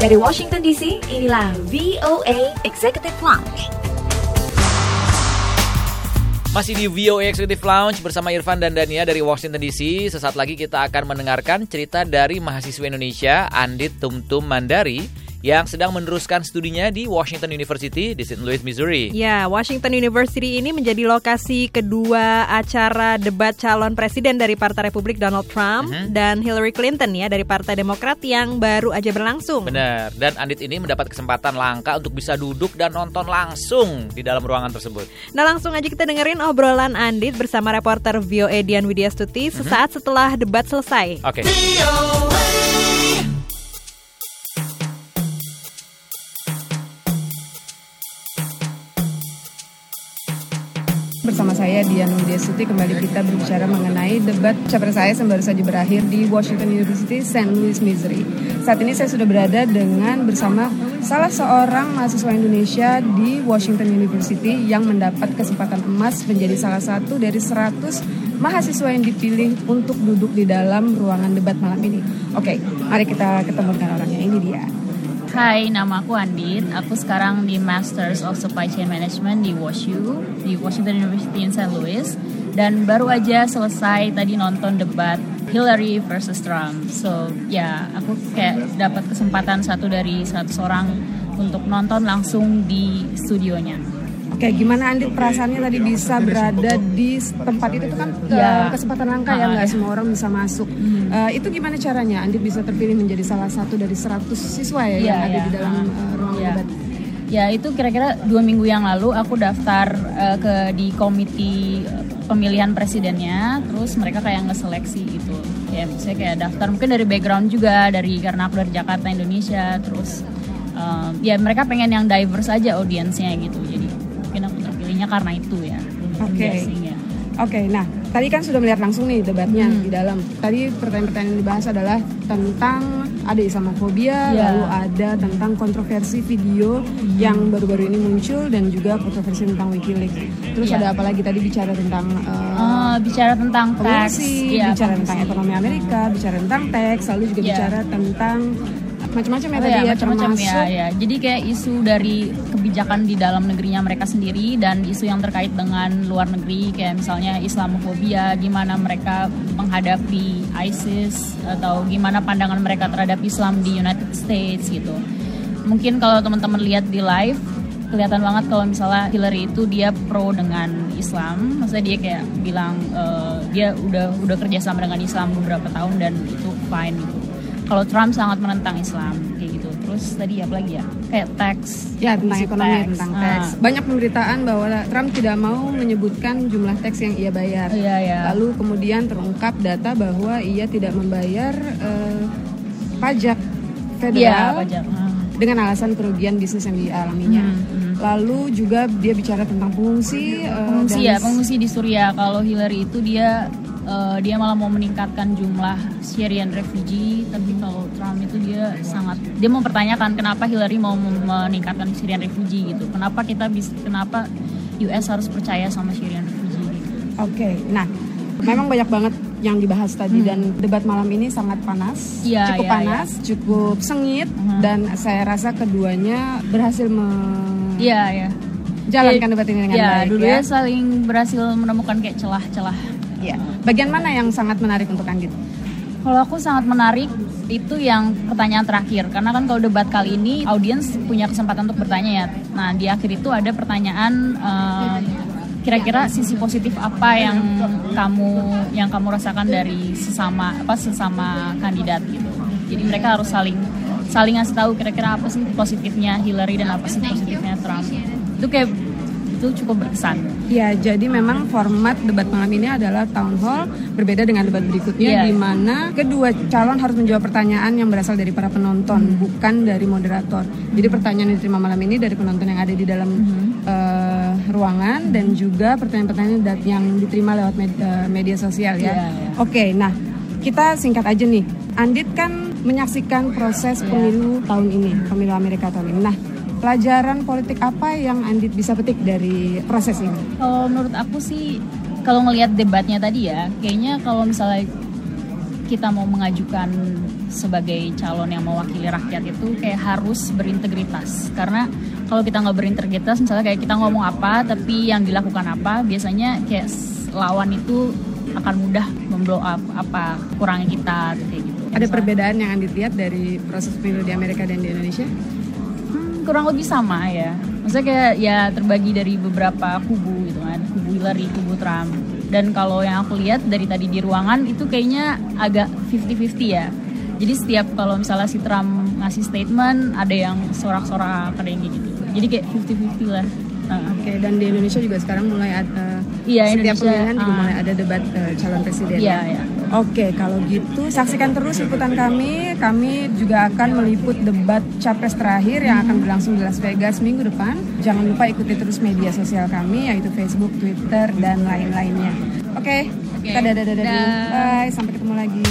Dari Washington DC, inilah VOA Executive Lounge. Masih di VOA Executive Lounge bersama Irfan dan Dania dari Washington DC. Sesaat lagi kita akan mendengarkan cerita dari mahasiswa Indonesia Andit Tumtum Mandari yang sedang meneruskan studinya di Washington University di St. Louis, Missouri. Ya, Washington University ini menjadi lokasi kedua acara debat calon presiden dari Partai Republik Donald Trump uh -huh. dan Hillary Clinton ya dari Partai Demokrat yang baru aja berlangsung. Benar. Dan Andit ini mendapat kesempatan langka untuk bisa duduk dan nonton langsung di dalam ruangan tersebut. Nah, langsung aja kita dengerin obrolan Andit bersama reporter VOA Dian Widya Stuti sesaat uh -huh. setelah debat selesai. Oke. Okay. Bersama saya Dian Desuti kembali kita berbicara mengenai debat capres saya yang baru saja berakhir di Washington University St. Louis, Missouri. Saat ini saya sudah berada dengan bersama salah seorang mahasiswa Indonesia di Washington University yang mendapat kesempatan emas menjadi salah satu dari 100 mahasiswa yang dipilih untuk duduk di dalam ruangan debat malam ini. Oke, mari kita ketemu orangnya. Ini dia. Hai, nama aku Andit. Aku sekarang di Masters of Supply Chain Management di WashU, di Washington University in St. Louis. Dan baru aja selesai tadi nonton debat Hillary versus Trump. So, ya, aku kayak dapat kesempatan satu dari satu orang untuk nonton langsung di studionya. Oke, gimana Andi perasaannya tadi bisa berada di tempat itu, itu kan ya. kesempatan langka ya nggak semua orang bisa masuk. Hmm. Uh, itu gimana caranya Andi bisa terpilih menjadi salah satu dari 100 siswa ya, ya yang ada ya. di dalam uh, ruang ya. debat? Ya itu kira-kira dua minggu yang lalu aku daftar uh, ke di komite pemilihan presidennya, terus mereka kayak ngeseleksi gitu. Ya saya kayak daftar mungkin dari background juga dari karena aku dari Jakarta Indonesia, terus uh, ya mereka pengen yang diverse aja audiensnya gitu. Terpilihnya karena itu ya oke okay. oke okay, nah tadi kan sudah melihat langsung nih debatnya hmm. di dalam tadi pertanyaan-pertanyaan yang dibahas adalah tentang ada Islamofobia yeah. lalu ada tentang kontroversi video hmm. yang baru-baru ini muncul dan juga kontroversi tentang WikiLeaks terus yeah. ada apa lagi tadi bicara tentang uh, uh, bicara tentang teks yeah, bicara tentang ekonomi Amerika bicara tentang teks lalu juga yeah. bicara tentang macam-macam ya oh, tadi ya, ya macam-macam ya, ya. Jadi kayak isu dari kebijakan di dalam negerinya mereka sendiri dan isu yang terkait dengan luar negeri kayak misalnya Islamofobia, gimana mereka menghadapi ISIS atau gimana pandangan mereka terhadap Islam di United States gitu. Mungkin kalau teman-teman lihat di live kelihatan banget kalau misalnya Hillary itu dia pro dengan Islam, maksudnya dia kayak bilang uh, dia udah udah kerja sama dengan Islam beberapa tahun dan itu fine gitu kalau Trump sangat menentang Islam kayak terus tadi apa lagi ya kayak tax ya tentang ekonomi tax. tentang ah. tax banyak pemberitaan bahwa Trump tidak mau menyebutkan jumlah tax yang ia bayar iya, iya. lalu kemudian terungkap data bahwa ia tidak membayar uh, pajak federal iya, pajak. Ah. dengan alasan kerugian bisnis yang dialaminya hmm, hmm. lalu juga dia bicara tentang pengungsi uh, pengungsi ya pengungsi di Suriah kalau Hillary itu dia uh, dia malah mau meningkatkan jumlah Syrian refugee tapi kalau Trump itu dia sangat dia mempertanyakan kenapa Hillary mau meningkatkan Syrian refugee gitu kenapa kita bisa kenapa US harus percaya sama Syrian refugee gitu. oke okay. nah memang banyak banget yang dibahas tadi hmm. dan debat malam ini sangat panas, ya, cukup ya, panas, ya. cukup sengit hmm. dan saya rasa keduanya berhasil me ya, ya. jalankan debat ini dengan ya, baik. Dulu ya, saling berhasil menemukan kayak celah-celah Ya. Bagian mana yang sangat menarik untuk Anggit? Kalau aku sangat menarik itu yang pertanyaan terakhir karena kan kalau debat kali ini audiens punya kesempatan untuk bertanya ya. Nah di akhir itu ada pertanyaan kira kira-kira sisi positif apa yang kamu yang kamu rasakan dari sesama apa sesama kandidat gitu. Jadi mereka harus saling saling ngasih tahu kira-kira apa sih positifnya Hillary dan apa sih positifnya Trump. Itu kayak itu cukup berkesan. Ya, jadi memang format debat malam ini adalah town hall berbeda dengan debat berikutnya yeah. di mana kedua calon harus menjawab pertanyaan yang berasal dari para penonton hmm. bukan dari moderator. Jadi pertanyaan yang diterima malam ini dari penonton yang ada di dalam hmm. uh, ruangan dan juga pertanyaan-pertanyaan yang diterima lewat media, uh, media sosial ya. Yeah, yeah. Oke, okay, nah kita singkat aja nih. Andit kan menyaksikan proses iya. pemilu tahun ini, pemilu Amerika tahun ini. Nah, pelajaran politik apa yang Andit bisa petik dari proses ini? Kalau menurut aku sih, kalau ngelihat debatnya tadi ya, kayaknya kalau misalnya kita mau mengajukan sebagai calon yang mewakili rakyat itu kayak harus berintegritas karena kalau kita nggak berintegritas misalnya kayak kita ngomong apa tapi yang dilakukan apa biasanya kayak lawan itu akan mudah memblow up apa kurangnya kita kayak gitu. Ada perbedaan yang Anda lihat dari proses pemilu di Amerika dan di Indonesia? Kurang lebih sama ya. Maksudnya kayak ya terbagi dari beberapa kubu gitu kan, kubu Hillary, kubu Trump. Dan kalau yang aku lihat dari tadi di ruangan itu kayaknya agak 50-50 ya. Jadi setiap kalau misalnya si Trump ngasih statement ada yang sorak-sorak ada yang gitu. Jadi kayak 50-50 lah. Oke, okay, dan di Indonesia juga sekarang mulai ada iya, setiap Indonesia, pemilihan juga uh, mulai ada debat uh, calon presiden. Iya, iya. Oke, okay, kalau gitu saksikan terus liputan kami. Kami juga akan meliput debat capres terakhir yang akan berlangsung di Las Vegas minggu depan. Jangan lupa ikuti terus media sosial kami yaitu Facebook, Twitter, dan lain-lainnya. Oke, okay, okay. kita dadah dadah dulu. Bye, sampai ketemu lagi.